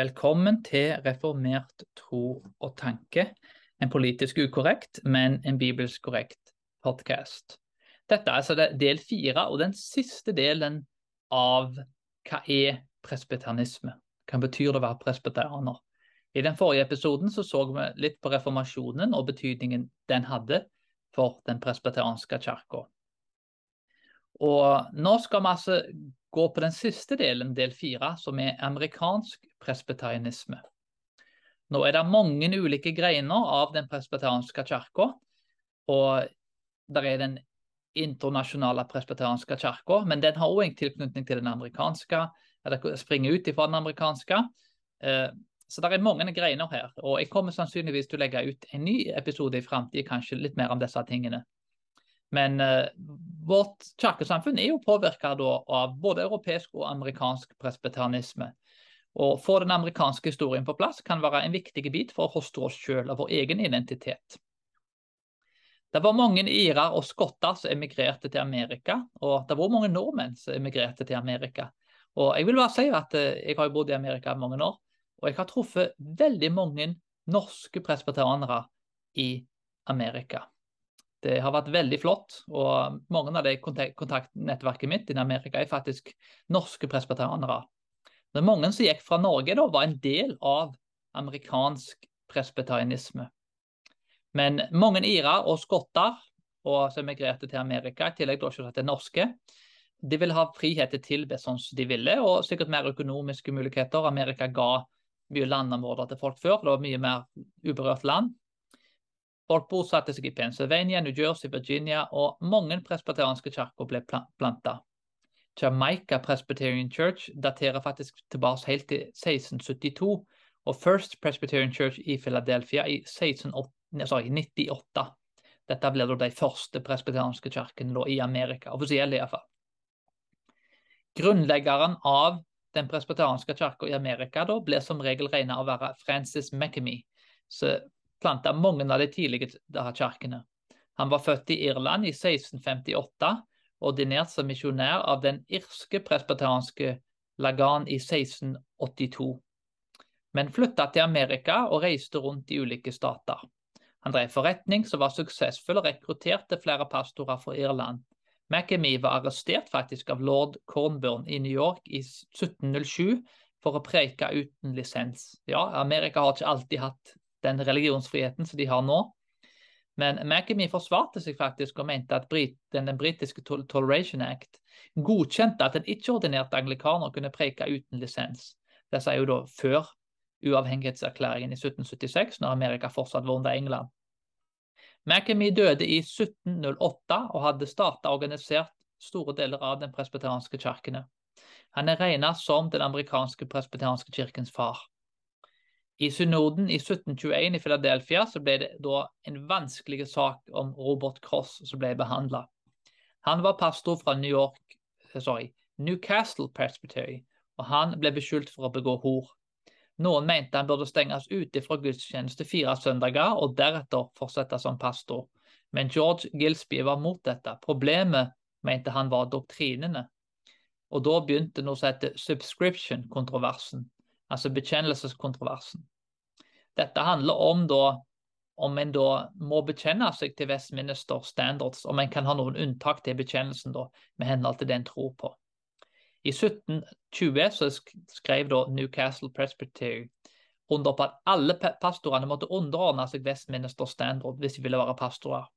Velkommen til Reformert tro og tanke. En politisk ukorrekt, men en bibelsk korrekt podkast. Dette er altså del fire og den siste delen av hva er presbyterianisme? Hva betyr det å være presbyterianer? I den forrige episoden så, så vi litt på reformasjonen og betydningen den hadde for den presbyterianske kirka. Og nå skal vi altså gå på den siste delen, del fire, som er amerikansk presbyterianisme. Nå er det mange ulike greiner av den presbyterianske kirka. Og der er den internasjonale presbyterianske kirka, men den har òg en tilknytning til den amerikanske, eller springer ut ifra den amerikanske. Eh, så det er mange greiner her. Og jeg kommer sannsynligvis til å legge ut en ny episode i framtida, kanskje litt mer om disse tingene. Men uh, vårt kirkesamfunn er jo påvirka av både europeisk og amerikansk presbyterianisme. Å få den amerikanske historien på plass kan være en viktig bit for å hoste oss sjøl og vår egen identitet. Det var mange irer og skotter som emigrerte til Amerika, og det var mange nordmenn som emigrerte til Amerika. Og Jeg vil bare si at uh, jeg har bodd i Amerika i mange år, og jeg har truffet veldig mange norske presbyterianere i Amerika. Det har vært veldig flott. Og mange av de kontaktnettverket mitt i Amerika er faktisk norske presbeteranere. Det er mange som gikk fra Norge, da, var en del av amerikansk presbeterianisme. Men mange irer og skotter og som emigrerte til Amerika, i tillegg til norske, de ville ha frihet til å tilbe sånn som de ville, og sikkert mer økonomiske muligheter. Amerika ga mye landområder til folk før, det var mye mer uberørt land. Folk bosatte seg i Pennsylvania, New Jersey, Virginia, og mange presbyterianske kirker ble planta. Jamaica Presbyterian Church daterer faktisk tilbake helt til 1672, og First Presbyterian Church i Philadelphia i 1998. Dette ble de første presbyterianske kirkene i Amerika, offisielle iallfall. Grunnleggeren av den presbyterianske kirka i Amerika da, ble som regel regna å være Francis McEmee, så planta mange av de tidligere kirkene. Han var født i Irland i 1658, ordinert som misjonær av den irske presbeteranske Lagan i 1682, men flytta til Amerika og reiste rundt i ulike stater. Han drev forretning som var suksessfull og rekrutterte flere pastorer fra Irland. McAmee var arrestert faktisk av lord Cornburn i New York i 1707 for å preke uten lisens. Ja, Amerika har ikke alltid hatt den religionsfriheten som de har nå. Men McEmee forsvarte seg faktisk og mente at den, den britiske Toleration Act godkjente at en ikke-ordinert anglikaner kunne preke uten lisens. Det er jo da før uavhengighetserklæringen i 1776, når Amerika fortsatt var under England. McEmee døde i 1708 og hadde starta organisert store deler av den presbyteranske kirkene. Han er regna som den amerikanske presbyteranske kirkens far. I synoden i 1721 i Philadelphia så ble det da en vanskelig sak om Robert Cross som ble behandla. Han var pastor fra New York, eh, sorry, Newcastle Presbytery, og han ble beskyldt for å begå hor. Noen mente han burde stenges ute fra gudstjeneste fire søndager og deretter fortsette som pastor, men George Gilsby var mot dette. Problemet mente han var doktrinene. Og da begynte noe som heter subscription-kontroversen, altså bekjennelseskontroversen. Dette handler om da om en da må bekjenne seg til Westminster Standards, om en kan ha noen unntak til bekjennelsen da, med henhold til det en tror på. I 1720 så skrev da Newcastle Presbytery under på at alle pastorene måtte underordne seg Westminster Standard hvis de ville være pastorer.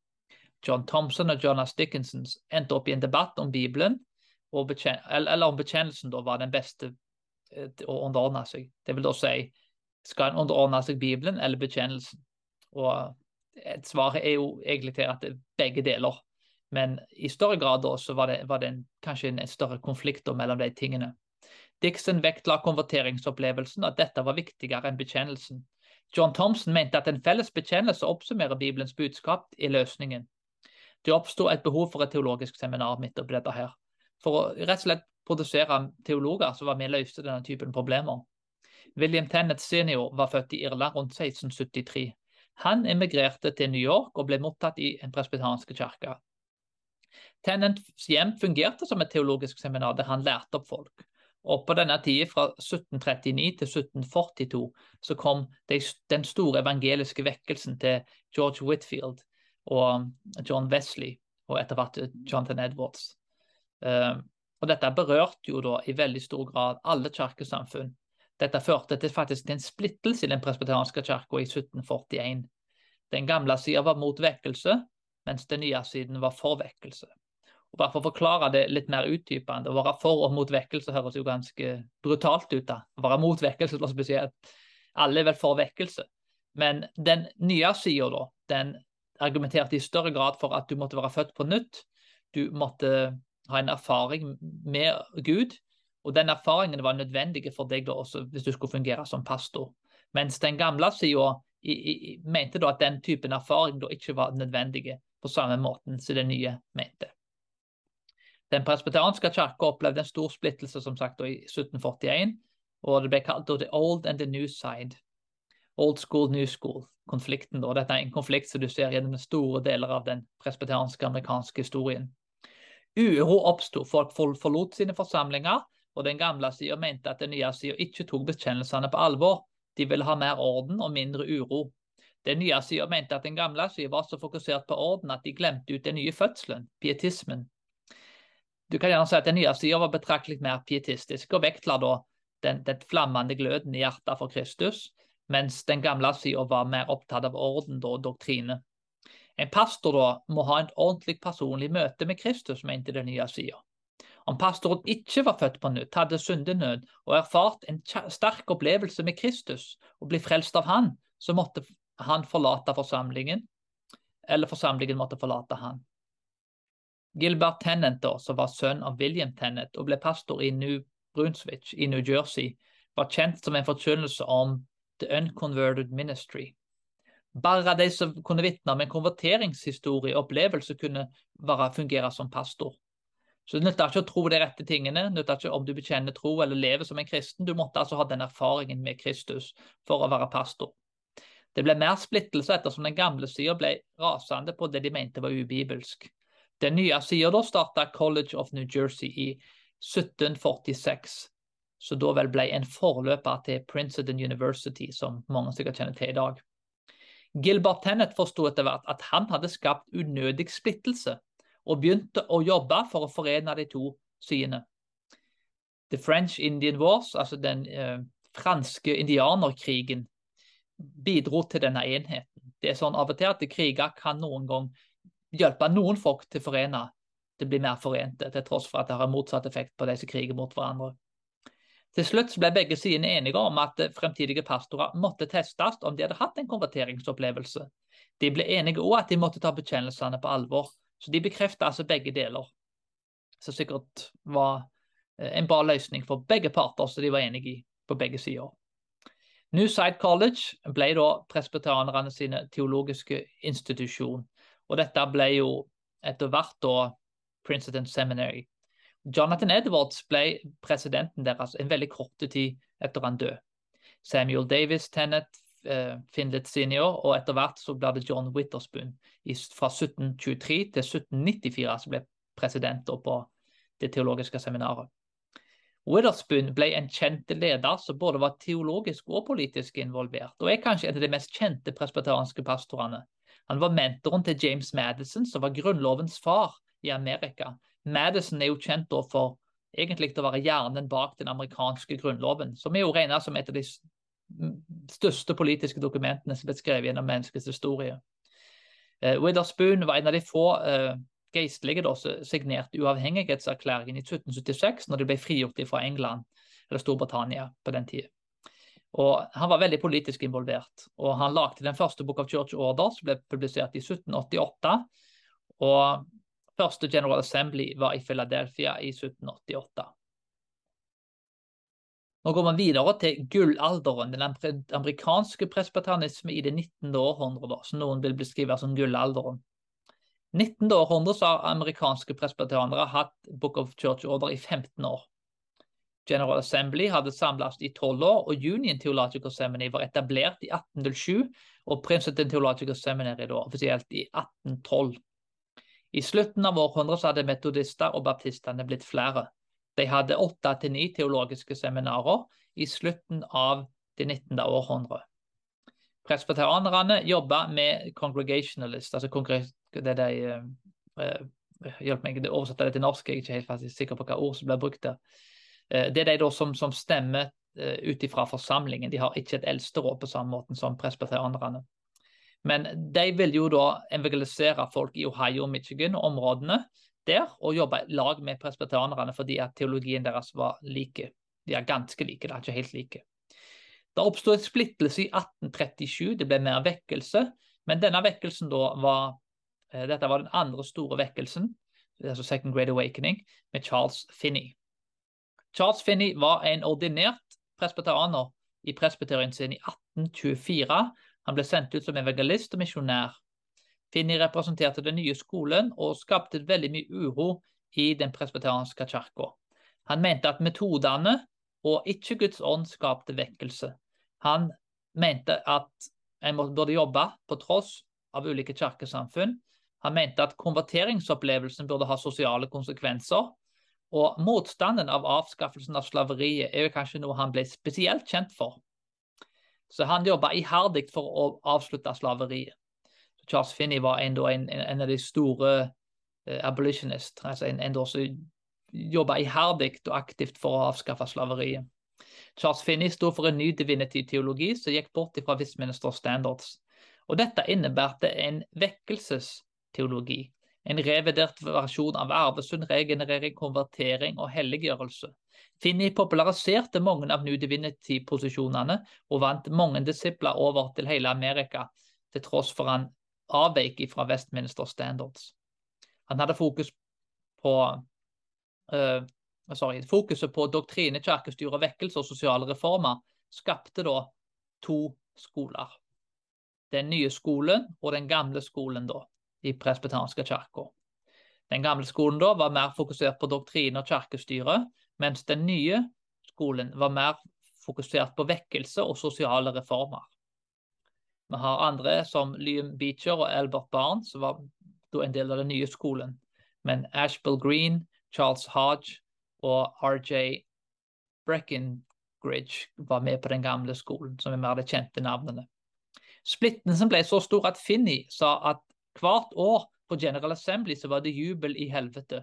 John Thompson og Jonas Dickinson endte opp i en debatt om Bibelen, eller om bekjennelsen da var den beste eh, å underordne seg. Det vil da si skal en underordne seg Bibelen eller bekjennelsen? Og Svaret er jo egentlig til at det er begge deler. Men i større grad da, så var det, var det en, kanskje en, større konflikt mellom de tingene. Dixon vektla konverteringsopplevelsen, at dette var viktigere enn bekjennelsen. John Thompson mente at en felles bekjennelse oppsummerer Bibelens budskap i løsningen. Det oppsto et behov for et teologisk seminar midt oppi dette her. For å rett og slett produsere teologer så var vi løste denne typen problemer. William Tennant senior var født i Irland rundt 1673. Han emigrerte til New York og ble mottatt i en presbyteriansk kirke. Tennants hjem fungerte som et teologisk seminar der han lærte opp folk. Og på denne tida, fra 1739 til 1742, så kom den store evangeliske vekkelsen til George Whitfield og John Wesley, og etter hvert Jonathan Edwards. Uh, og dette berørte jo da i veldig stor grad alle kirkesamfunn. Dette førte til faktisk til en splittelse i den presbyterianske kirka i 1741. Den gamle sida var mot vekkelse, mens den nye siden var for vekkelse. Og bare For å forklare det litt mer utdypende, å være for og mot vekkelse høres jo ganske brutalt ut. da. Å være mot vekkelse er spesielt. Alle er vel for vekkelse. Men den nye sida, da, den argumenterte i større grad for at du måtte være født på nytt. Du måtte ha en erfaring med Gud, og den erfaringen var nødvendig for deg da også hvis du skulle fungere som pastor. Mens den gamle sida mente da at den typen erfaring da ikke var nødvendig på samme måten som den nye mente. Den presbyterianske kirka opplevde en stor splittelse som sagt i 1741, og det ble kalt the old and the new side. Old school, new school-konflikten. Dette er en konflikt som du ser gjennom store deler av den presbyterianske amerikanske historien. Uro oppsto, folk forlot sine forsamlinger, og den gamle sida mente at den nye sida ikke tok bekjennelsene på alvor. De ville ha mer orden og mindre uro. Den nye sida mente at den gamle sida var så fokusert på orden at de glemte ut den nye fødselen, pietismen. Du kan gjerne si at Den nye sida var betraktelig mer pietistisk og vektla da den, den, flammende gløden i hjertet for Kristus, mens den gamle sida var mer opptatt av orden og doktrine. En pastor da må ha et ordentlig personlig møte med Kristus, mente den nye sida. Om pastoren ikke var født på nytt, hadde syndenød og erfart en sterk opplevelse med Kristus og bli frelst av han, så måtte han forlate forsamlingen, eller forsamlingen måtte forlate han. Gilbert Tennant, da, som var sønn av William Tennant og ble pastor i New Brunswick i New Jersey, var kjent som en forkynnelse om The Unconverted Ministry. Bare de som kunne vitne om en konverteringshistorie og opplevelse, kunne bare fungere som pastor. Så Det nytter ikke å tro de rette tingene, nytter ikke om du bekjenner tro eller lever som en kristen. Du måtte altså ha den erfaringen med Kristus for å være pastor. Det ble mer splittelse ettersom den gamle sida ble rasende på det de mente var ubibelsk. Den nye sida starta College of New Jersey i 1746, så da vel ble en forløper til Princeton University, som mange sikkert kjenner til i dag. Gilbert Tennant forsto etter hvert at han hadde skapt unødig splittelse, og begynte å jobbe for å forene de to sidene. The French Indian Wars, altså den eh, franske indianerkrigen, bidro til denne enheten. Det er sånn av og til at kriger kan noen gang hjelpe noen folk til å forene Det blir mer forente, til tross for at det har en motsatt effekt på de som kriger mot hverandre. Til slutt ble begge sidene enige om at fremtidige pastorer måtte testes om de hadde hatt en konverteringsopplevelse. De ble enige òg at de måtte ta bekjennelsene på alvor, så de bekreftet altså begge deler. Som sikkert var eh, en bra løsning for begge parter, så de var enige i på begge sider. Newside College ble da presbyterianerne sine teologiske institusjon. Og dette ble jo etter hvert da Princeton Seminary. Jonathan Edwards ble presidenten deres en veldig kort tid etter han død. Samuel Davis Tennant eh, Findlet senior, og etter hvert så ble det John Witherspoon fra 1723 til 1794 som ble president på Det teologiske seminaret. Witherspoon ble en kjent leder som både var teologisk og politisk involvert, og er kanskje en av de mest kjente presbyterianske pastorene. Han var mentoren til James Madison, som var grunnlovens far i Amerika. Madison er jo kjent for egentlig å være hjernen bak den amerikanske grunnloven, som er jo regnet som et av de største politiske dokumentene som ble skrevet gjennom menneskets historie. Uh, Witherspoon var en av de få uh, geistlige som signerte uavhengighetserklæringen i 1776, når de ble frigjort fra England eller Storbritannia på den tida. Og Han var veldig politisk involvert. og Han lagde den første Book of Church Order, som ble publisert i 1788. Og første General Assembly var i Philadelphia i 1788. Nå går man videre til gullalderen, den amerikanske presbyterianisme i det 19. århundre, som noen vil beskrive som gullalderen. 19. århundre har amerikanske presbyterianere hatt Book of Church Order i 15 år. General Assembly hadde samles i tolv år, og Union Theological Seminary var etablert i 1807, og Princeton Theological Seminary da offisielt i 1812. I slutten av århundret hadde metodister og baptistene blitt flere. De hadde åtte til ni teologiske seminarer i slutten av det 19. århundre. Presbyterianerne jobba med congregationalist, altså det de uh, Hjelp meg å oversette det til norsk, jeg er ikke helt sikker på hva ord som blir brukt der. Uh, det er de da som, som stemmer uh, ut ifra forsamlingen. De har ikke et eldsteråd på samme måte som presbyterianerne. Men de vil jo da evangelisere folk i Ohio og Michigan og områdene der, og jobba lag med presbyterianerne fordi at teologien deres var like. De er ganske like, det er ikke helt like. Det oppstod en splittelse i 1837, det ble mer vekkelse. Men denne vekkelsen da var eh, Dette var den andre store vekkelsen, altså Second Great Awakening, med Charles Finney. Charles Finney var en ordinert presbyterianer i presbeterien sin i 1824. Han ble sendt ut som evangelist og misjonær. Finney representerte den nye skolen og skapte veldig mye uro i den presbeteranske kirka. Han mente at metodene og ikke Guds ånd skapte vekkelse. Han mente at en burde jobbe på tross av ulike kirkesamfunn. Han mente at konverteringsopplevelsen burde ha sosiale konsekvenser. Og motstanden av avskaffelsen av slaveriet er jo kanskje noe han ble spesielt kjent for. Så han jobba iherdig for å avslutte slaveriet. Charles Finney var en, en, en av de store uh, abolitionists, altså en, en som jobba iherdig og aktivt for å avskaffe slaveriet. Charles Finney sto for en ny divinity-teologi som gikk bort fra Westminster Standards. Og dette innebærte en vekkelsesteologi, en revidert versjon av arvesund, regenerering, konvertering og helliggjørelse. Finney populariserte mange av New Divinity-posisjonene og vant mange disipler over til hele Amerika, til tross for han avvek fra Westminster Standards. Han hadde fokus på uh, sorry, fokuset på doktrine, kirkestyre, vekkelse og sosiale reformer skapte da to skoler. Den nye skolen og den gamle skolen da, i presbetanske kirka. Den gamle skolen da var mer fokusert på doktrine og kirkestyre, mens den nye skolen var mer fokusert på vekkelse og sosiale reformer. Vi har andre som Liam Beecher og Albert Barnes, som var en del av den nye skolen. Men Ashbel Green, Charles Hodge og RJ Breckenridge var med på den gamle skolen, som er mer de kjente navnene. Splittelsen ble så stor at Finney sa at hvert år på General Assembly så var det jubel i helvete.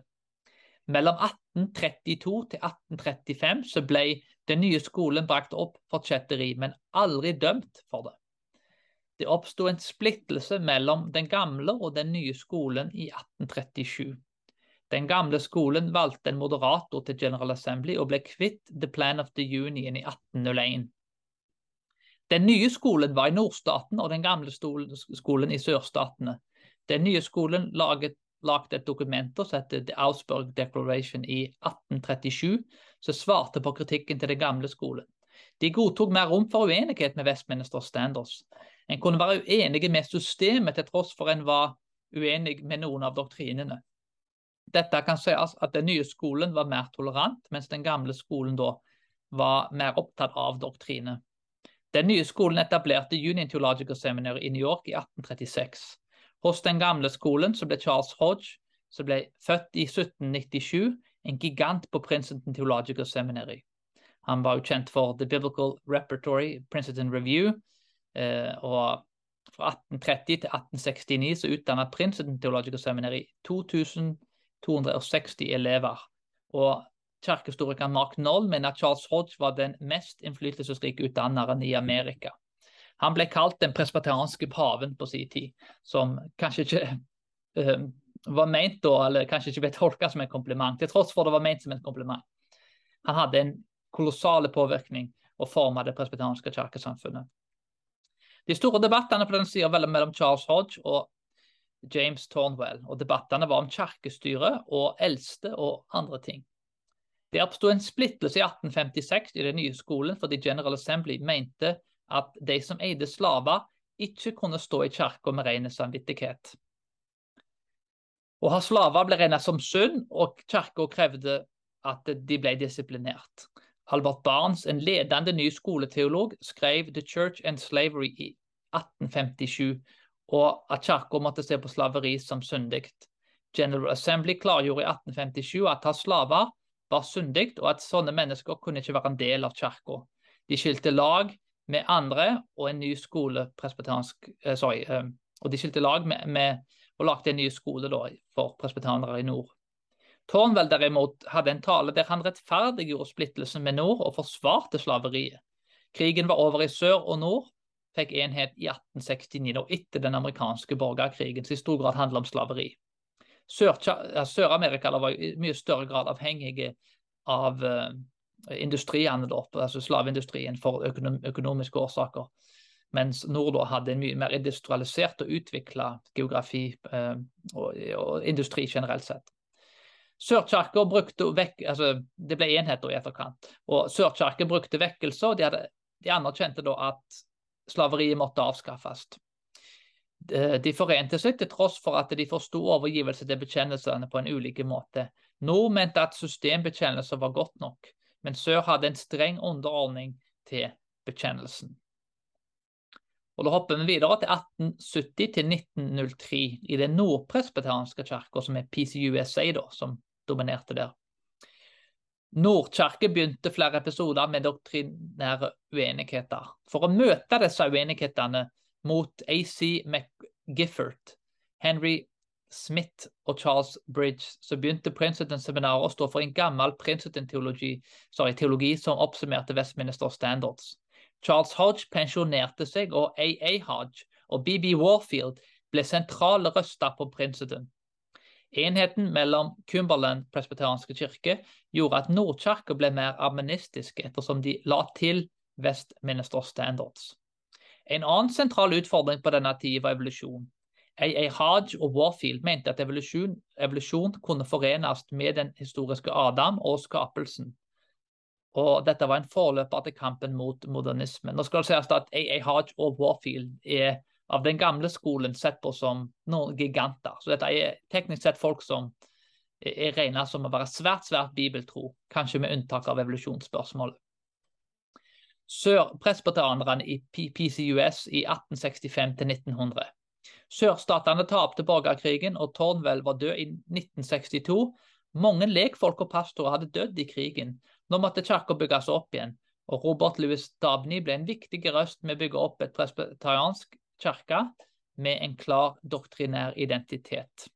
Mellom 1832 til 1835 så ble den nye skolen brakt opp for kjetteri, men aldri dømt for det. Det oppsto en splittelse mellom den gamle og den nye skolen i 1837. Den gamle skolen valgte en moderator til General Assembly og ble kvitt The Plan of the Union i 1801. Den nye skolen var i nordstaten og den gamle skolen i sørstatene. Den nye skolen laget, lagde et dokument som heter The Ausburg Declaration i 1837, som svarte på kritikken til den gamle skolen. De godtok mer rom for uenighet med Westminster Standards. En kunne være uenige med systemet til tross for en var uenig med noen av doktrinene. Dette kan sies at den nye skolen var mer tolerant, mens den gamle skolen da var mer opptatt av doktrine. Den nye skolen etablerte Union Theological Seminary i New York i 1836. Hos den gamle skolen så ble Charles Hodge, som ble født i 1797, en gigant på Princeton Theological Seminary. Han var jo kjent for The Biblical Repertory, Princeton Review, og fra 1830 til 1869 så utdannet Princeton Theological Seminary 2260 elever. Og kirkehistorikeren Mark Noll mener at Charles Hodge var den mest innflytelsesrike utdanneren i Amerika. Han ble kalt den presbyterianske paven på sin tid, som kanskje ikke uh, var ment da, eller kanskje ikke ble tolka som en kompliment, til tross for det var ment som en kompliment. Han hadde en kolossal påvirkning og forma det presbyterianske kirkesamfunnet. De store debattene på den sida mellom Charles Hodge og James Tornwell, og debattene var om kirkestyret og eldste og andre ting. Det oppsto en splittelse i 1856 i den nye skolen fordi General Assembly mente at de som eide slaver, ikke kunne stå i kirka med ren samvittighet. Å ha slaver ble regnet som synd, og kirka krevde at de ble disiplinert. Albert Barnes, en ledende ny skoleteolog, skrev The Church and Slavery i 1857 og at kirka måtte se på slaveri som syndig. General Assembly klargjorde i 1857 at å ha slaver var syndig, og at sånne mennesker kunne ikke være en del av kirka. De skilte lag med andre og en ny skole presbyteransk eh, Sorry. Eh, og de skilte lag med, med og lagde en ny skole da, for presbyteranere i nord. Tårnvell derimot hadde en tale der han rettferdiggjorde splittelsen med nord og forsvarte slaveriet. Krigen var over i sør og nord, fikk enhet i 1869, og etter den amerikanske borgerkrigen, som i stor grad handler om slaveri. Sør-Amerika var i mye større grad avhengige av uh, industriene, altså slaveindustrien, for økonom økonomiske årsaker. Mens nord hadde en mye mer industrialisert og utvikla geografi uh, og, industri generelt sett. Sørkirka brukte vekk, altså Det ble enheter i etterkant. og Sørkirka brukte vekkelse, og de, de anerkjente da at slaveriet måtte avskaffes. De forente seg til tross for at de forsto overgivelse til bekjennelsene på en ulike måte. Nord mente at systembekjennelser var godt nok, men Sør hadde en streng underordning til bekjennelsen. Og Da hopper vi videre til 1870 til 1903 i den nordpresbeteranske kirka, som er PCUSA, da, som dominerte der. Nordkirke begynte flere episoder med doktrinære uenigheter. For å møte disse uenighetene mot AC McGiffert, Henry Smith og Charles Bridge, så begynte Princeton-seminaret å stå for en gammel Princeton-teologi teologi som oppsummerte Westminster Standards. Charles Hodge pensjonerte seg, og AA Hodge og BB Warfield ble sentrale røster på Princeton. Enheten mellom Cumberland presbyterianske kirke gjorde at Nordkirka ble mer armenistisk ettersom de la til Westminster Standards. En annen sentral utfordring på denne tida var evolusjon. A.A. Hodge og Warfield mente at evolusjon, evolusjon, kunne forenes med den historiske Adam og skapelsen. Og dette var en forløper til kampen mot modernismen. Nå skal det sies at A.A. Hodge og Warfield er av den gamle skolen sett på som noen giganter. Så dette er teknisk sett folk som er regnet som å være svært, svært bibeltro, kanskje med unntak av evolusjonsspørsmålet. Sør-presbyterianerne i PCUS i 1865 til 1900. Sørstatene tapte borgerkrigen, og Tårnvell var død i 1962. Mange lekfolk og pastorer hadde dødd i krigen. Nå måtte kirka bygges opp igjen, og Robert Louis Dabney ble en viktig røst med å bygge opp et presbyteriansk kirke med en klar doktrinær identitet.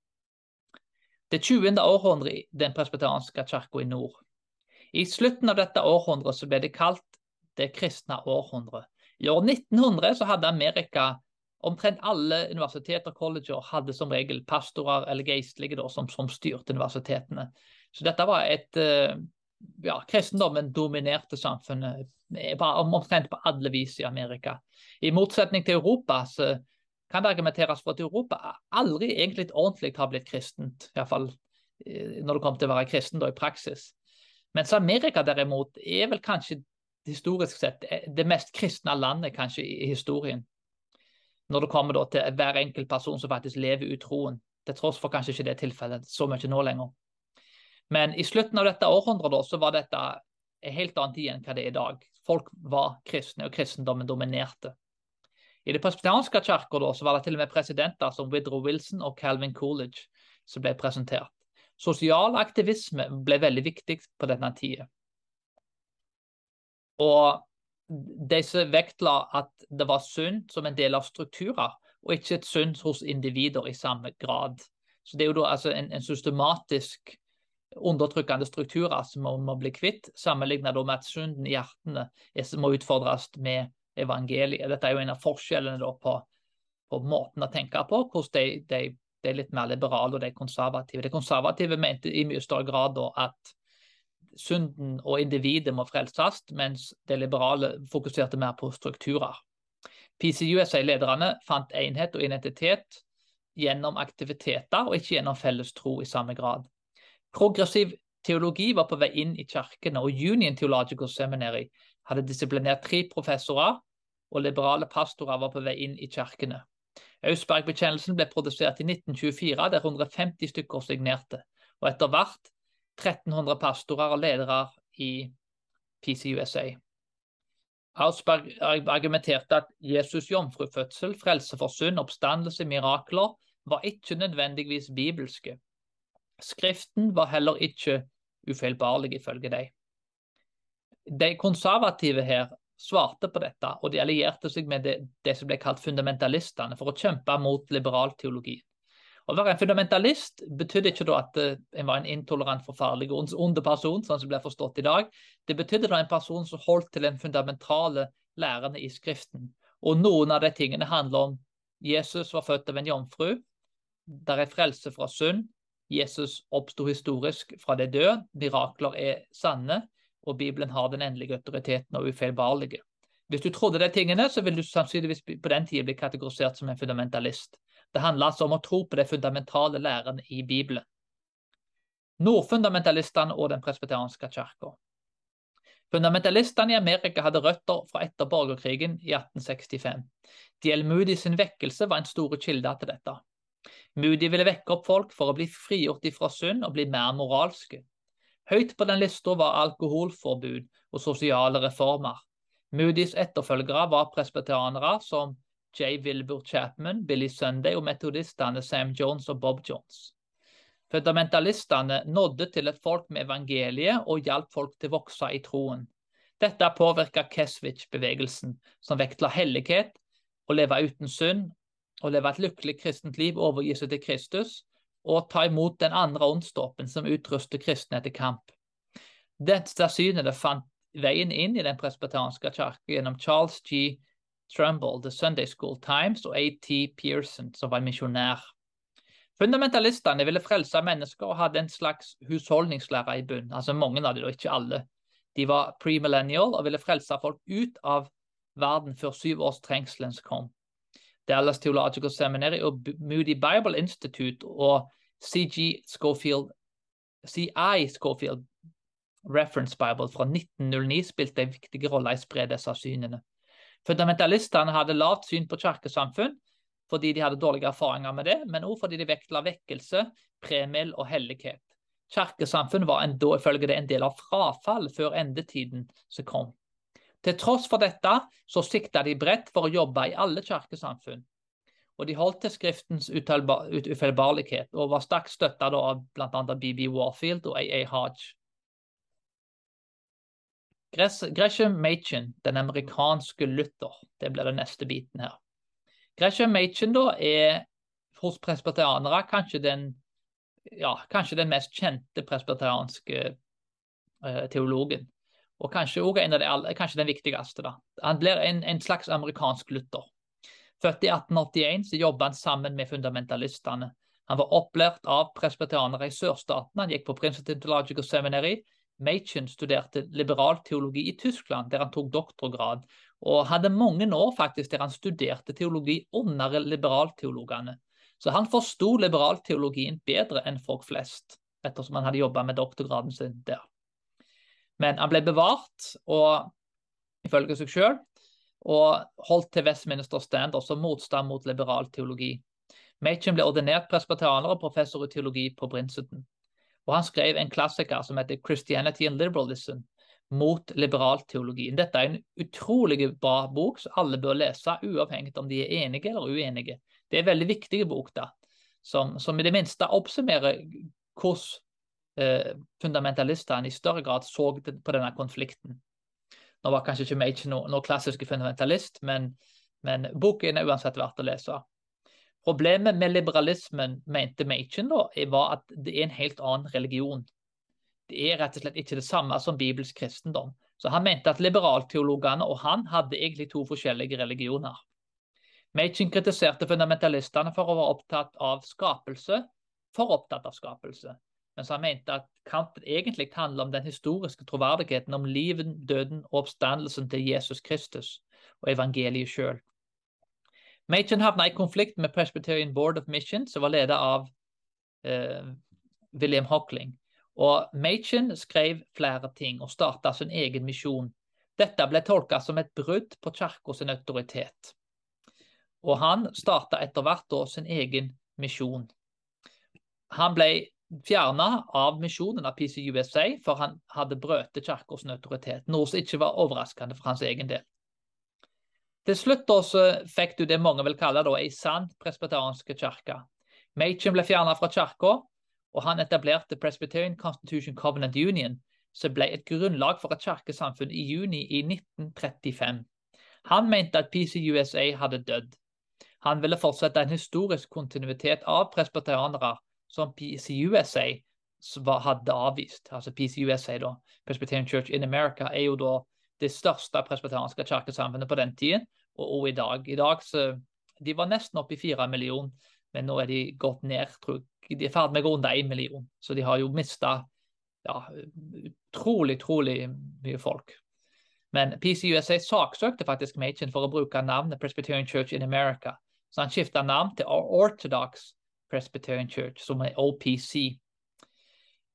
Det 20. århundret i den presbyterianske kirka i nord. I slutten av dette århundret så ble det kalt det kristne århundret. I år 1900 så hadde Amerika omtrent alle universiteter og colleger hadde som regel pastorer eller geistlige da, som, som, styrte universitetene. Så dette var et eh, ja, Kristendommen dominerte samfunnet omtrent på alle vis i Amerika. I motsetning til Europa så kan det argumenteres for at Europa aldri egentlig ordentlig har blitt kristent. Iallfall fall når det kommer til å være kristen da, i praksis. Mens Amerika derimot er vel kanskje historisk sett eh, det mest kristne landet kanskje i historien. Når det kommer da til hver enkelt person som faktisk lever ut troen. Til tross for kanskje ikke det tilfellet så mye nå lenger. Men i slutten av dette århundret så var dette helt annet tid enn hva det er i dag. Folk var kristne, og kristendommen dominerte. I det presbyterianske kirka var det til og med presidenter som Widrow Wilson og Calvin Coolidge som ble presentert. Sosial aktivisme ble veldig viktig på denne tida. Og disse vektla at det var synd som en del av strukturer, og ikke et synd hos individer i samme grad. Så Det er jo da altså en, en systematisk undertrykkende strukturer som man må bli kvitt, sammenlignet med at synden i hjertene må utfordres med evangeliet. Dette er jo en av forskjellene på, på, måten å tenke på, hvordan de, de, de, er litt mer liberale og de konservative. De konservative mente i mye større grad at synden og individet må frelses, mens de liberale fokuserte mer på strukturer. PCUSA-lederne fant enhet og identitet gjennom aktiviteter og ikke gjennom felles tro i samme grad. Progressiv teologi var på vei inn i kirkene, og Union Theological Seminary hadde disiplinert tre professorer, og liberale pastorer var på vei inn i kirkene. Austberg-bekjennelsen ble produsert i 1924, der 150 stykker signerte, og etter hvert 1300 pastorer og ledere i PCUSA. Ausberg argumenterte at Jesus' jomfrufødsel, frelse for synd, oppstandelse, mirakler var ikke nødvendigvis bibelske. Skriften var heller ikke ufeilbarlig, ifølge dem. De konservative her svarte på dette, og de allierte seg med det, det som ble kalt fundamentalistene for å kjempe mot liberal teologi. Å være en fundamentalist betydde ikke at uh, en var en intolerant, forferdelig og onde person, sånn som det blir forstått i dag. Det betydde da en person som holdt til den fundamentale lærerne i Skriften. Og noen av de tingene handler om Jesus var født av en jomfru, der er frelse fra synd, Jesus oppsto historisk fra det døde, mirakler er sanne, og Bibelen har den endelige autoriteten og ufeilbarlige. Hvis du trodde de tingene, så vil du sannsynligvis på den tida bli kategorisert som en fundamentalist. Det handler altså om å tro på de fundamentale lærerne i Bibelen. Nordfundamentalistene og den presbeterianske kirka. Fundamentalistene i Amerika hadde røtter fra etter borgerkrigen i 1865. D.L. Sin vekkelse var en stor kilde til dette. Moody ville vekke opp folk for å bli frigjort ifra synd og bli mer moralske. Høyt på den lista var alkoholforbud og sosiale reformer. Moodys etterfølgere var presbeteranere som J. Wilbur Chapman, Billy Sunday og metodistene Sam Jones og Bob Jones. Fundamentalistene nådde til et folk med evangeliet og hjalp folk til å vokse i troen. Dette påvirka Keswich-bevegelsen, som vektla hellighet, å leve uten synd, å leve et lykkelig kristent liv, overgi seg til Kristus, og ta imot den andre åndsdåpen som utruster kristne til kamp. Dette synet fant veien inn i den presbeteranske kirke gjennom Charles G. Trumbull, The Sunday School Times og A.T. Pearson, som var misjonær. Fundamentalistene ville frelse mennesker og hadde en slags husholdningslære i bunn. Altså mange av dem, ikke alle. De var premillennial og ville frelse folk ut av verden før syv års trengselens kom. Dallas Theological Seminary og Moody Bible Institute og CG Schofield, CI Schofield Reference Bible fra 1909 spilte en viktig rolle i å spre disse synene. Fundamentalistene hadde lavt syn på kirkesamfunn fordi de hadde dårlige erfaringer med det, men også fordi de vektla vekkelse, premiel og hellighet. Kirkesamfunn var en, da ifølge det en del av frafall før endetiden som kom. Til tross for dette så sikta de bredt for å jobbe i alle kirkesamfunn. Og de holdt til Skriftens ufeilbarlighet, og var sterkt støtta av bl.a. BB Warfield og AA Hodge. Gresham Machen, den amerikanske Luther, det blir den neste biten her. Gresham Machen da er hos presbeterianere kanskje den, ja, kanskje den mest kjente presbeterianske eh, teologen. Og kanskje, de, kanskje den viktigste. da. Han blir en, en slags amerikansk Luther. Født i 1881 så jobbet han sammen med fundamentalistene. Han var opplært av presbeterianere i sørstaten. Han gikk på Princeton Theological Seminary. Machen studerte liberal teologi i Tyskland, der han tok doktorgrad. Og hadde mange år faktisk der han studerte teologi under liberalteologene. Så han forsto liberalteologien bedre enn folk flest, ettersom han hadde jobba med doktorgraden sin der. Men han ble bevart, og ifølge seg sjøl, og holdt til Westminster Standard som motstand mot liberal teologi. Machen ble ordinert presbyterianer og professor i teologi på Brinsetten. Og han skrev en klassiker som heter 'Christianity and Liberalism' mot liberal teologi. Dette er en utrolig bra bok som alle bør lese, uavhengig om de er enige eller uenige. Det er en veldig viktig bok da, som, som i det minste oppsummerer hvordan fundamentalistene i større grad så på denne konflikten. Nå var kanskje ikke Machen noen noe klassisk fundamentalist, men, men boken er uansett verdt å lese. Problemet med liberalismen, mente Machen, da, var at det er en helt annen religion. Det er rett og slett ikke det samme som bibelsk kristendom. Så han mente at liberalteologene og han hadde egentlig to forskjellige religioner. Machen kritiserte fundamentalistene for å være opptatt av skapelse, for opptatt av skapelse mens han mente at kampen egentlig handler om den historiske troverdigheten om livet, døden og oppstandelsen til Jesus Kristus og evangeliet sjøl. Machen havna i konflikt med Presbyterian Board of Mission, som var ledet av eh, William Hockling. Og Machen skrev flere ting og starta sin egen misjon. Dette ble tolka som et brudd på kirka sin autoritet. Og han starta etter hvert sin egen misjon. Han ble fjerna av misjonen av PCUSA, for han hadde brøt kirkens autoritet, noe som ikke var overraskende for hans egen del. Til slutt fikk du det mange vil kalle da, ei sann presbyteriansk kirke. Machen ble fjerna fra kirka, og han etablerte Presbyterian Constitution Covenant Union, som ble et grunnlag for et kirkesamfunn i juni i 1935. Han mente at PCUSA hadde dødd. Han ville fortsette en historisk kontinuitet av presbyterianere som PCUSA hadde avvist. Altså PCUSA, da, Presbyterian Church in America, er jo da det største presbyterianske kirkesamfunnet på den tiden, og, og, i dag. I dag så, De var nesten oppe i fire millioner, men nå er de gått ned. Tror jeg. De er ferdig med å gå under én million, så de har jo mista ja, utrolig, utrolig mye folk. Men PCUSA saksøkte faktisk Machen for å bruke navnet Presbyterian Church in America. Så han skifta navn til Orthodox Presbyterian Church, som er OPC.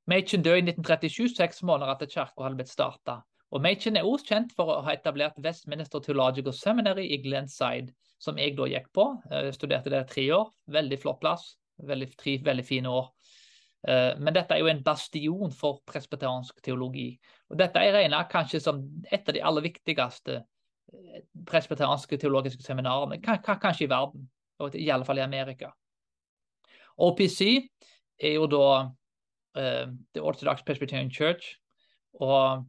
Machen døde i 1937, seks måneder etter kirka hadde blitt starta. Machen er også kjent for å ha etablert Westminster Theological Seminary i Glenside, som jeg da gikk på. Jeg studerte der tre år. Veldig flott plass. Veldig, tre veldig fine år. Eh, men dette er jo en bastion for presbyteriansk teologi. Og dette er regna kanskje som et av de aller viktigste presbyteranske teologiske seminarene, kanskje i verden. Og i alle fall i Amerika. OPC er jo da uh, The Orthodox Presbyterian Church. Og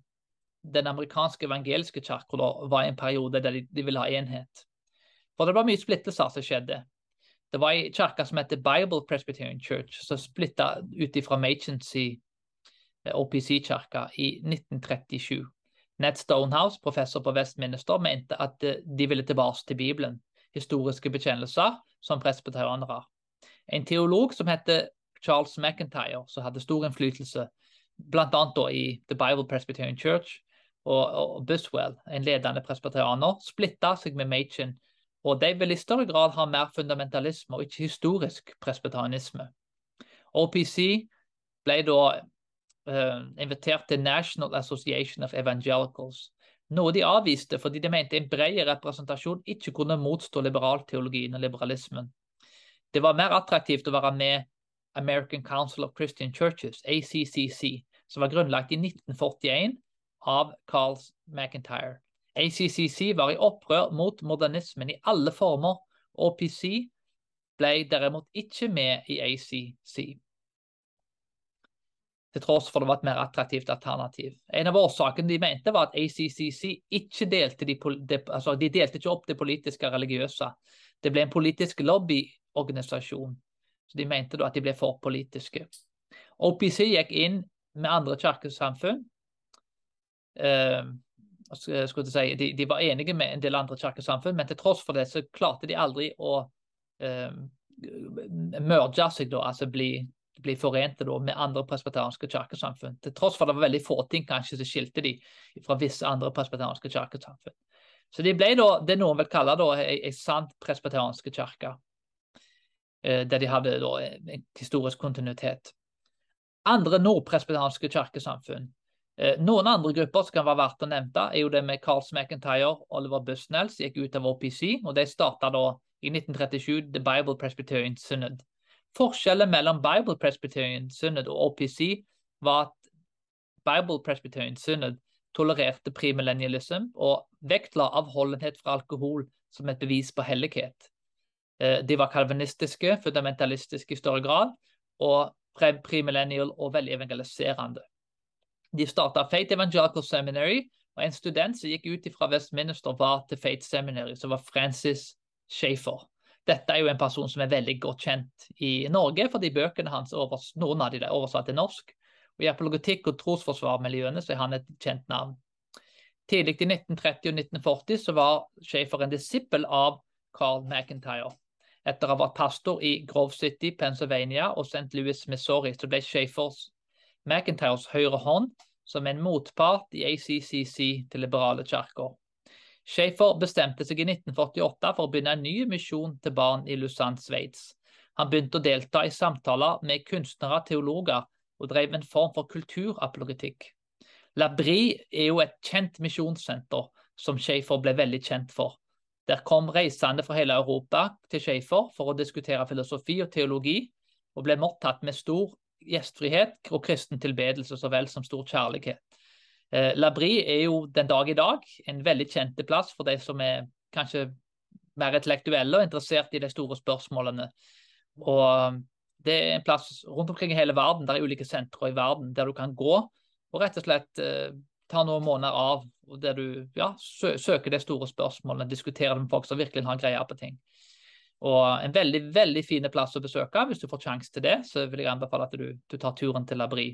den amerikanske evangeliske kirka var en periode der de, de, ville ha enhet. For det var mye splittelser som skjedde. Det var ei kirke som heter Bible Presbyterian Church, som splitta ut ifra Machency eh, OPC-kirka i 1937. Ned Stonehouse, professor på Vestminister, mente at eh, de ville tilbake til Bibelen, historiske bekjennelser, som presbyterianere. En teolog som heter Charles McIntyre, som hadde stor innflytelse, bl.a. i The Bible Presbyterian Church, og, og Buswell, en ledende presbyterianer, splitta seg med Machen, og de vil i større grad ha mer fundamentalisme og ikke historisk presbyterianisme. OPC ble da uh, invitert til National Association of Evangelicals, noe de avviste fordi de mente en bred representasjon ikke kunne motstå liberalteologien og liberalismen. Det var mer attraktivt å være med American Council of Christian Churches, ACCC, som var grunnlagt i 1941 av Carl McIntyre. ACCC var i opprør mot modernismen i alle former, og PC ble derimot ikke med i ACC. Til tross for det var et mer attraktivt alternativ. En av årsakene de mente, var at ACCC ikke delte, de, altså de delte ikke opp det politiske og religiøse. Det ble en politisk lobbyorganisasjon. Så de mente da at de ble for politiske. OPC gikk inn med andre kirkesamfunn eh, si, de, de, var enige med en del andre kirkesamfunn, men til tross for det så klarte de aldri å eh, merge seg, da, altså bli, bli forente da, med andre presbeteranske kirkesamfunn. Til tross for det var veldig få ting kanskje som skilte de fra visse andre presbeteranske kirkesamfunn. Så de ble da det noen vil kalle da ei sant presbeteranske kirke, der de hadde da en historisk kontinuitet. Andre nordpresbyteranske kirkesamfunn Eh, noen andre grupper som kan være verdt å nevne, er jo det med Carl McIntyre og Oliver Busnell som gikk ut av OPC. og De starta da i 1937 The Bible Presbyterian Synod. Forskjellen mellom Bible Presbyterian Synod og OPC var at Bible Presbyterian Synod tolererte primillennialism og vektla avholdenhet fra alkohol som et bevis på hellighet. Eh, de var kalvinistiske, fundamentalistiske i større grad, og premillennial og veldig evangeliserende. De starta Fate Evangelical Seminary, og en student som gikk ut fra Westminster, var til Fate Seminary, som var Francis Shafer. Dette er jo en person som er veldig godt kjent i Norge, fordi bøkene hans overs, noen av de er oversatt til norsk. Og I apologetikk- og trosforsvarmiljøene så er han et kjent navn. Tidlig i 1930 og 1940 så var Shafer en disippel av Carl McIntyre. Etter å ha vært pastor i Grove City, Pennsylvania og St. Louis, Missouri, så ble Shafers McIntyres høyre hånd som en motpart i ACCC til liberale kirker. Schaefer bestemte seg i 1948 for å begynne en ny misjon til barn i Lausanne, Sveits. Han begynte å delta i samtaler med kunstnere og teologer, og drev en form for kulturapologetikk. Labri er jo et kjent misjonssenter som Schaefer ble veldig kjent for. Der kom reisende fra hele Europa til Schaefer for å diskutere filosofi og teologi, og ble mottatt med stor gjestfrihet og kristen tilbedelse så vel som stor kjærlighet. Eh, Labri er jo den dag i dag en veldig kjente plass for de som er kanskje mer intellektuelle og interessert i de store spørsmålene. Og Det er en plass rundt omkring i hele verden, der er ulike sentre i verden der du kan gå og rett og slett eh, ta noen måneder av der du ja, sø søker de store spørsmålene, diskuterer med folk som virkelig har greie på ting. Og en veldig veldig fin plass å besøke. Hvis du får sjanse til det, så vil jeg anbefale at du, du tar turen til Labri.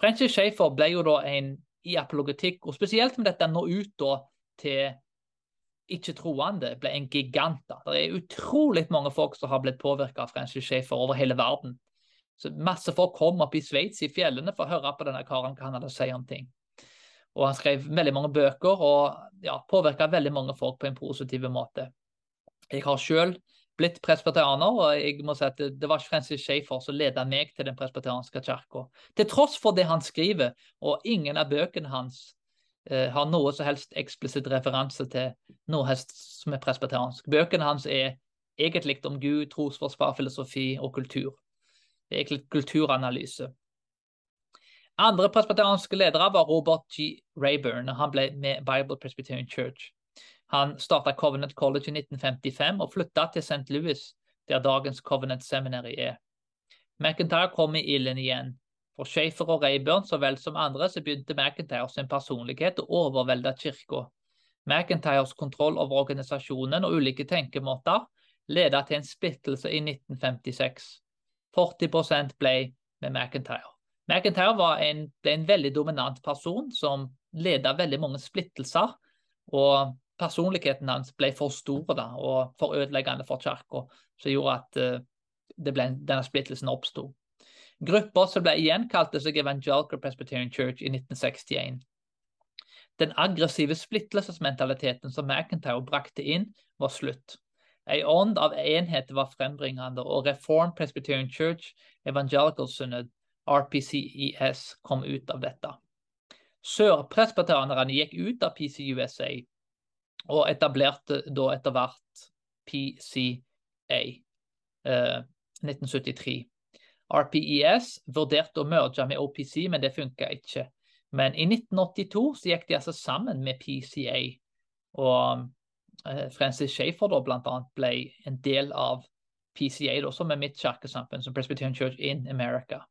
Francis Schaefer ble jo da en i apologetikk, og spesielt med dette nå ut da til ikke-troende, ble en gigant. da. Det er utrolig mange folk som har blitt påvirka av Francis Schaefer over hele verden. Så Masse folk kom opp i Sveits, i fjellene, for å høre på denne karen hva han hadde å si om ting. Og han skrev veldig mange bøker og ja, påvirka veldig mange folk på en positiv måte. Jeg har sjøl blitt presbyterianer, og jeg må si at det, var Francis Schaefer som leda meg til den presbyterianske kirka. Til tross for det han skriver, og ingen av bøkene hans eh, har noe som helst eksplisitt referanse til noe som er presbyteriansk. Bøkene hans er egentlig om Gud, trosforsvar, filosofi og kultur. Det er egentlig kulturanalyse. Andre presbyterianske ledere var Robert G. Rayburn. Han ble med Bible Presbyterian Church. Han starta Covenant College i 1955 og flytta til St. Louis, der dagens Covenant Seminary er. McIntyre kom i ilden igjen. For Schaefer og Rayburn så vel som andre så begynte McIntyre sin personlighet å overvelde kirka. McIntyres kontroll over organisasjonen og ulike tenkemåter ledet til en splittelse i 1956. 40% ble med McIntyre. McIntyre en, ble en veldig dominant person som ledet veldig mange splittelser. og personligheten hans ble for stor da, og for ødeleggende for kirka, som gjorde at uh, ble, denne splittelsen oppsto. Grupper som ble igjen kalte seg Evangelical Presbyterian Church i 1961. Den aggressive splittelsesmentaliteten som McIntyre brakte inn, var slutt. En ånd av enhet var frembringende, og Reform Presbyterian Church Evangelical Synod, RPCES, kom ut av dette. Sørpresbyterianerne gikk ut av PCUSA og etablerte da etter hvert PCA eh, 1973. RPES vurderte å merge med OPC, men det funka ikke. Men i 1982 så gikk de altså sammen med PCA. Og eh, Francis Schaefer da blant annet ble en del av PCA, da, som er mitt kirkesamfunn, som Presbyterian Church in America.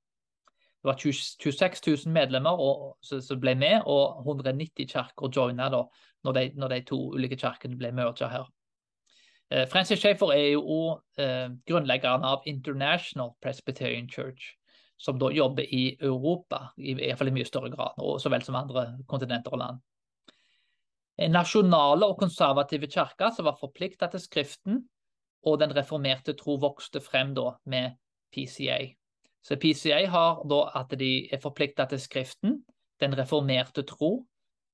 Det var 26 000 medlemmer som ble med, og 190 kirker joina da når de, når de to ulike kirkene ble merga her. Eh, Francis Schaefer er jo eh, grunnleggeren av International Presbyterian Church, som da jobber i Europa, i, i, fall i mye større grad, og så vel som andre kontinenter og land. Nasjonale og konservative kirke som var forplikta til Skriften, og den reformerte tro vokste frem da med PCA. Så PCA har da at de er forplikta til Skriften, den reformerte tro,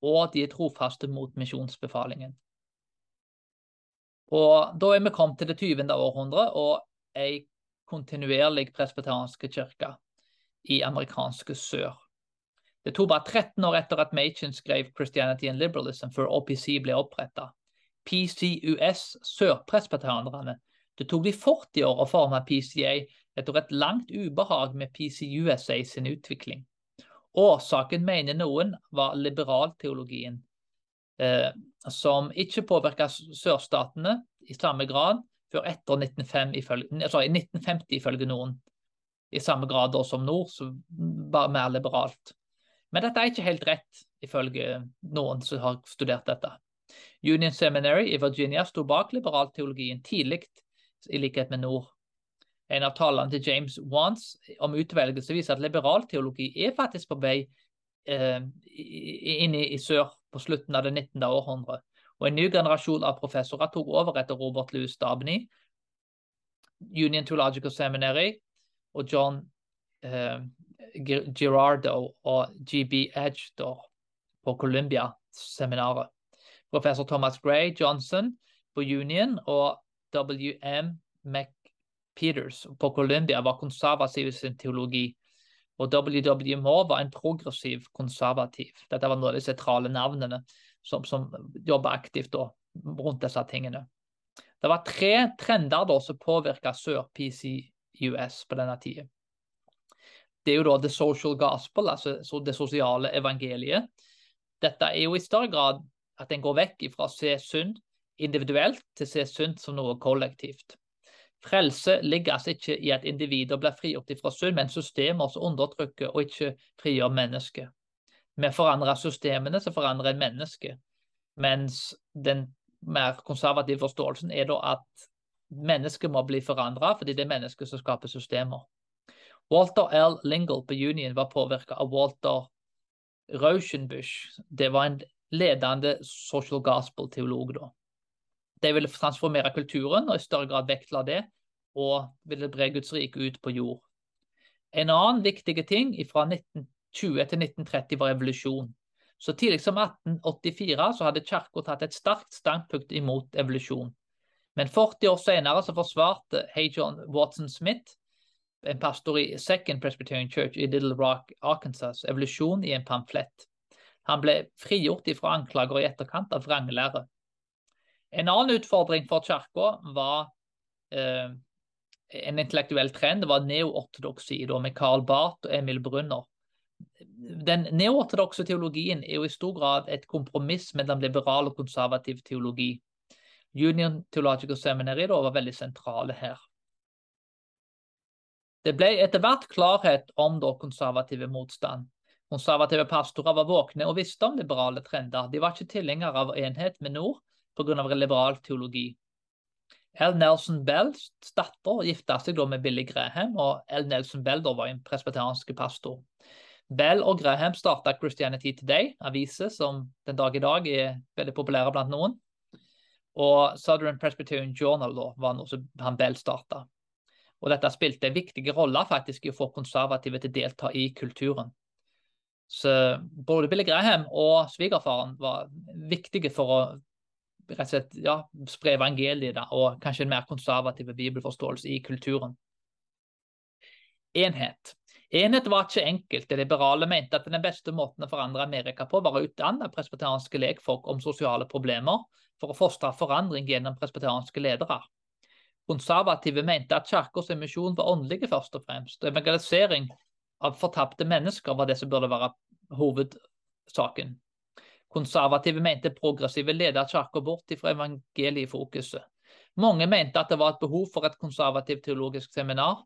og de er trofaste mot misjonsbefalingen. Og Da er vi kommet til det 20. århundre og ei kontinuerlig presbeteranske kirke i amerikanske sør. Det tok bare 13 år etter at Machen skrev 'Christianity and Liberalism' før OPC ble oppretta. PCUS, sørpresbeteranerne, det tok de 40 år å forme PCA etter et langt ubehag med PCUSA sin utvikling. Årsaken, mener noen, var liberalteologien, eh, som ikke påvirka sørstatene i samme grad før etter 1905, ifølge, altså 1950, ifølge noen. I samme grad som nord, som var mer liberalt. Men dette er ikke helt rett, ifølge noen som har studert dette. Union Seminary i Virginia sto bak liberalteologien tidlig, i likhet med nord. En av talene til James Wants om utvelgelse viser at liberal teologi er faktisk på vei eh, inn i, i, sør på slutten av det 19. århundre. Og en ny generasjon av professorer tok over etter Robert Louis Dabney, Union Theological Seminary og John eh, Girardo og GB Edgedor på Columbia-seminaret. Professor Thomas Gray Johnson på Union og WM Peters på Columbia var konservativ i sin teologi, og WW Moore var en progressiv konservativ. Dette var noen av de sentrale navnene som, som jobba aktivt da, rundt disse tingene. Det var tre trender da som påvirka sør-PCUS på denne tida. Det er jo da the social gospel, altså det sosiale evangeliet. Dette er jo i større grad at en går vekk fra å se synd individuelt til å se synd som noe kollektivt. Frelse ligger altså ikke i at individer blir frigjort fra synd, men systemer som undertrykker og ikke frigjør mennesket. Vi forandrer systemene, så forandrer en mennesket. Mens den mer konservative forståelsen er da at mennesket må bli forandra, fordi det er mennesket som skaper systemer. Walter L. Lingle på Union var påvirka av Walter Rauschenbusch. Det var en ledende social gospel-teolog da. De ville transformere kulturen og i større grad vektla det, og ville bre Guds rike ut på jord. En annen viktig ting fra 1920 til 1930 var evolusjon. Så tidlig som 1884 så hadde Kirka tatt et sterkt standpunkt imot evolusjon. Men 40 år senere så forsvarte Hay John Watson Smith, en pastor i Second Presbyterian Church i Little Rock, Arkansas, evolusjon i en pamflett. Han ble frigjort fra anklager i etterkant av vranglære. En annen utfordring for kirka var eh, en intellektuell trend. Det var neoortodoksi med Karl Barth og Emil Brunner. Den neoortodokse teologien er jo i stor grad et kompromiss mellom liberal og konservativ teologi. Union Theological Seminary da, var veldig sentrale her. Det ble etter hvert klarhet om da konservative motstand. Konservative pastorer var våkne og visste om liberale trender. De var ikke tilhengere av enhet med nord, pga. liberal teologi. L. Nelson Bells datter gifta seg da med Billy Graham, og L. Nelson Bell da var en presbeteriansk pastor. Bell og Graham starta Christianity Today, aviser som den dag i dag er veldig populære blant noen. Og Southern Presbyterian Journal da, var noe som han Bell starta. Og dette spilte en viktig rolle faktisk i å få konservative til å delta i kulturen. Så både Billy Graham og svigerfaren var viktige for å rett og slett ja, spre evangeliet da, og kanskje en mer konservativ bibelforståelse i kulturen. Enhet. Enhet var ikke enkelt. De liberale mente at den beste måten å forandre Amerika på, var å utdanne presbeteranske lekfolk om sosiale problemer for å fostre forandring gjennom presbeteranske ledere. Konservative mente at kirkens misjon var åndelig først og fremst. og Evangelisering av fortapte mennesker var det som burde være hovedsaken. Konservative mente progressive leder kirka bort fra evangeliefokuset. Mange mente at det var et behov for et konservativt teologisk seminar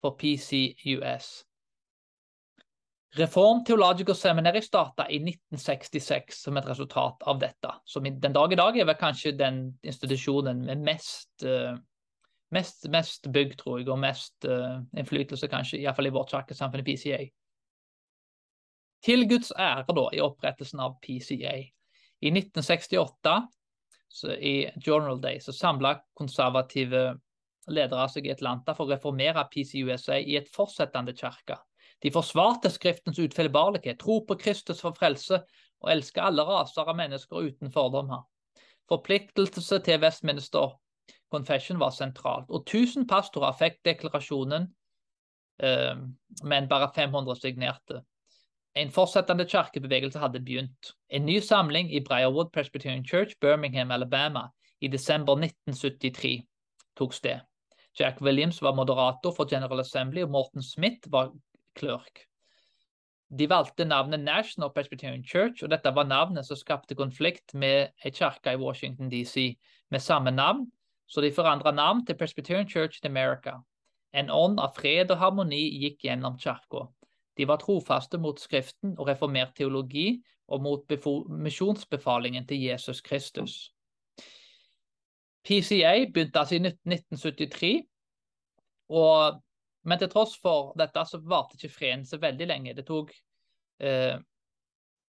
for PCUS. Reform Theological Seminary starta i 1966 som et resultat av dette. Som den dag i dag er vel kanskje den institusjonen med mest, uh, mest, mest bygg, tror jeg, og mest uh, innflytelse, kanskje, iallfall i vårt kirkesamfunn, PCA. Til Guds ære da, i opprettelsen av PCA. I 1968, i Journal Day, så samla konservative ledere seg i Atlanta for å reformere PCUSA i et fortsettende kirke. De forsvarte Skriftens utfeilbarlighet, tro på Kristus for frelse og elsker alle raser av mennesker uten fordommer. Forpliktelse til Westminster Confession var sentralt, og 1000 pastorer fikk deklarasjonen, eh, men bare 500 signerte. En fortsettende kirkebevegelse hadde begynt. En ny samling i Briarwood Presbyterian Church, Birmingham, Alabama, i desember 1973 tok sted. Jack Williams var moderator for General Assembly, og Morten Smith var klørk. De valgte navnet National Presbyterian Church, og dette var navnet som skapte konflikt med ei kirke i Washington DC med samme navn, så de forandra navn til Presbyterian Church in America. En ånd av fred og harmoni gikk gjennom kirka. De var trofaste mot Skriften og reformert teologi og mot misjonsbefalingen til Jesus Kristus. PCA begynte altså i 1973, og, men til tross for dette så varte ikke freden så veldig lenge. Det tok eh,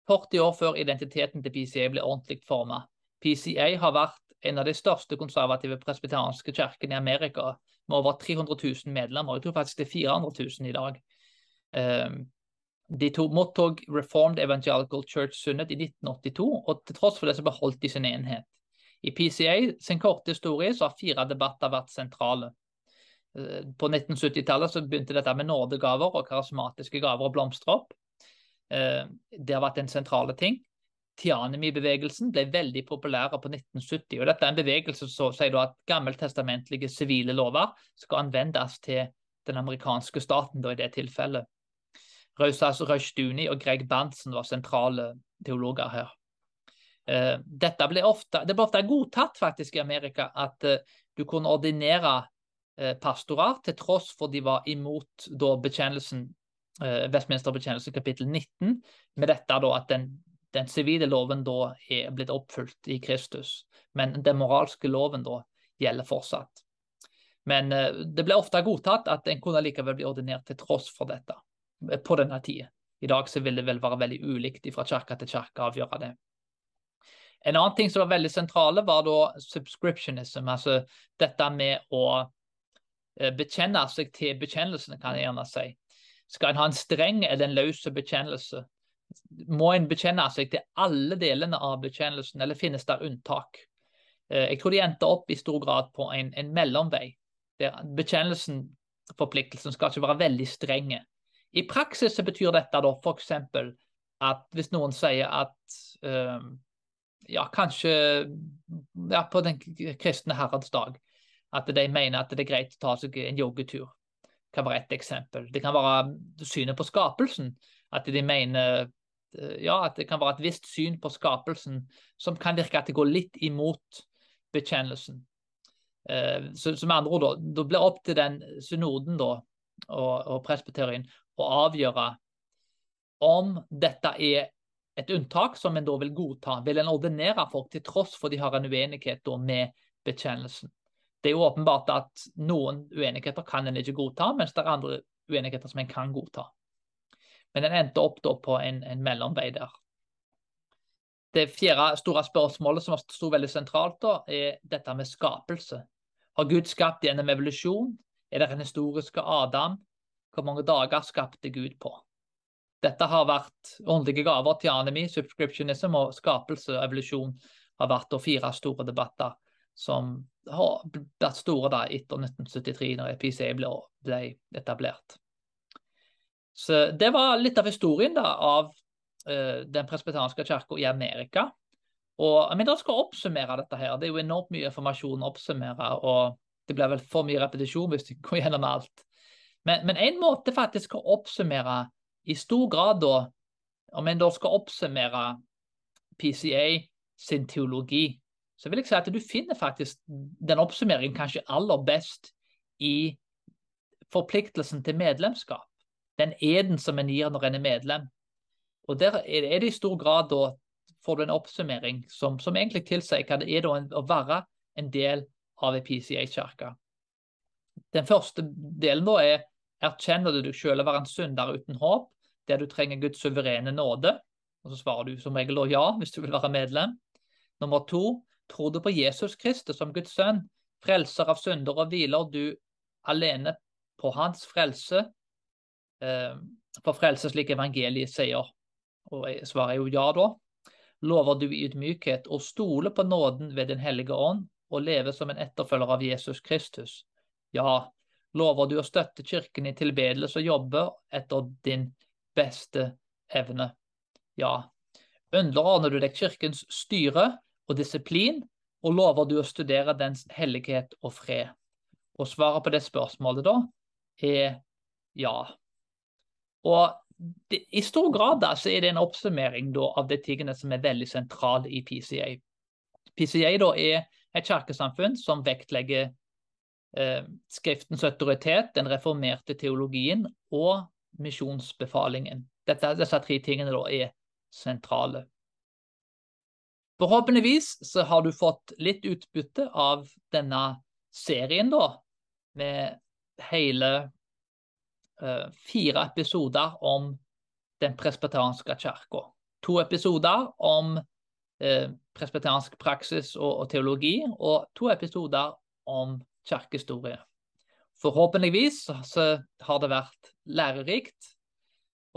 40 år før identiteten til PCA ble ordentlig formet. PCA har vært en av de største konservative presbyterianske kirkene i Amerika, med over 300 000 medlemmer. Jeg tror faktisk det er 400 000 i dag. Ehm, de to mottok Reformed Evangelical Church Sunnet i 1982, og til tross for det så beholdt de sin enhet. I PCA sin korte historie så har fire debatter vært sentrale. Eh, på 1970-tallet så begynte dette med nådegaver og karismatiske gaver å blomstre opp. Eh, det har vært en sentrale ting. Tianemi-bevegelsen ble veldig populær på 1970. og Dette er en bevegelse som sier at gammeltestamentlige sivile lover skal anvendes til den amerikanske staten da i det tilfellet. Rausas Rushduni og Greg Bantzen var sentrale teologer her. Eh, dette ble ofte, det ble ofte godtatt faktisk i Amerika at eh, du kunne ordinere eh, pastorer, til tross for de var imot da bekjennelsen, Vestminsterbekjennelsen kapittel 19, med dette da at den, den sivile loven da er blitt oppfylt i Kristus, men den moralske loven da gjelder fortsatt. Men det ble ofte godtatt at en kunne likevel bli ordinert til tross for dette på denne tida. I dag så vil det vel være veldig ulikt fra kirke til kirke å avgjøre det. En annen ting som var veldig sentrale, var da subscriptionism. Altså dette med å eh, bekjenne seg til bekjennelsene, kan jeg gjerne si. Skal en ha en streng eller en løs bekjennelse? Må en bekjenne seg til alle delene av bekjennelsen, eller finnes det unntak? Eh, jeg tror de endte opp i stor grad på en, en mellomvei. Der bekjennelsen, forpliktelsen, skal ikke være veldig strenge. I praksis så betyr dette da f.eks. at hvis noen sier at um, ja, kanskje ja, på den kristne herrens dag, at de mener at det er greit å ta seg en joggetur. Det kan være ett eksempel. Det kan være synet på skapelsen. At de mener eh, ja, at det kan være et visst syn på skapelsen som kan virke at det går litt imot bekjennelsen. Eh, så, med andre ord, da, da blir opp til den synoden da, og, og presbyterien å avgjøre om dette er et unntak som en da vil godta. Vil en ordinere folk til tross for de har en uenighet med bekjennelsen? Det er jo åpenbart at noen uenigheter kan en ikke godta, mens det er andre uenigheter som en kan godta. Men en endte opp på en, en mellomvei der. Det fjerde store spørsmålet som sto veldig sentralt, da, er dette med skapelse. Har Gud skapt gjennom evolusjon? Er det en historisk Adam? Hvor mange dager skapte Gud på? Dette har vært åndelige gaver til anemi, subscriptionism og skapelse og evolusjon har vært fire store debatter som har vært store da etter 1973, når EPC ble, ble etablert. Så Det var litt av historien da, av uh, den presbetanske kirka i Amerika. Og men da skal oppsummere dette her. Det er jo enormt mye informasjon å oppsummere. og Det blir vel for mye repetisjon hvis du går gjennom alt. Men, men en måte faktisk å oppsummere i stor grad, da, om en da skal oppsummere PCA sin teologi, så vil jeg si at du finner faktisk den oppsummeringen kanskje aller best i forpliktelsen til medlemskap. Den eden som en gir når en er medlem. Og Der er det i stor grad da får du en oppsummering som, som egentlig tilsier hva det er da å være en del av en PCA-kirke. Den første delen da er erkjenner du deg selv å være en synder uten håp, der du trenger Guds suverene nåde. Og så svarer du som regel ja hvis du vil være medlem. Nummer to, tror du på Jesus Kristus som Guds sønn, frelser av synder og hviler du alene på hans frelse, eh, for frelse slik evangeliet sier. Og jeg svarer jo ja, da. Lover du i ydmykhet å stole på nåden ved Den hellige ånd og leve som en etterfølger av Jesus Kristus? Ja, lover du å støtte Kirken i tilbedelse og jobbe etter din beste evne. Ja, underordner du deg Kirkens styre og disiplin, og lover du å studere dens hellighet og fred? Og svaret på det spørsmålet da er ja. Og det, i stor grad da, så er det en oppsummering da, av de tingene som er veldig sentrale i PCA. PCA da, er et kirkesamfunn som vektlegger Skriftens autoritet, den reformerte teologien og misjonsbefalingen. Dette, disse tre tingene da er sentrale. Forhåpentligvis så har du fått litt utbytte av denne serien, da, med hele uh, fire episoder om den presbeteranske kirka. To episoder om uh, presbeteransk praksis og, og, teologi, og to episoder om kirkehistorie. Forhåpentligvis så har det vært lærerikt.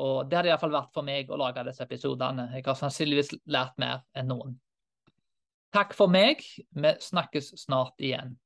Og det hadde iallfall vært for meg å lage disse episodene. Jeg har sannsynligvis lært mer enn noen. Takk for meg. Vi snakkes snart igjen.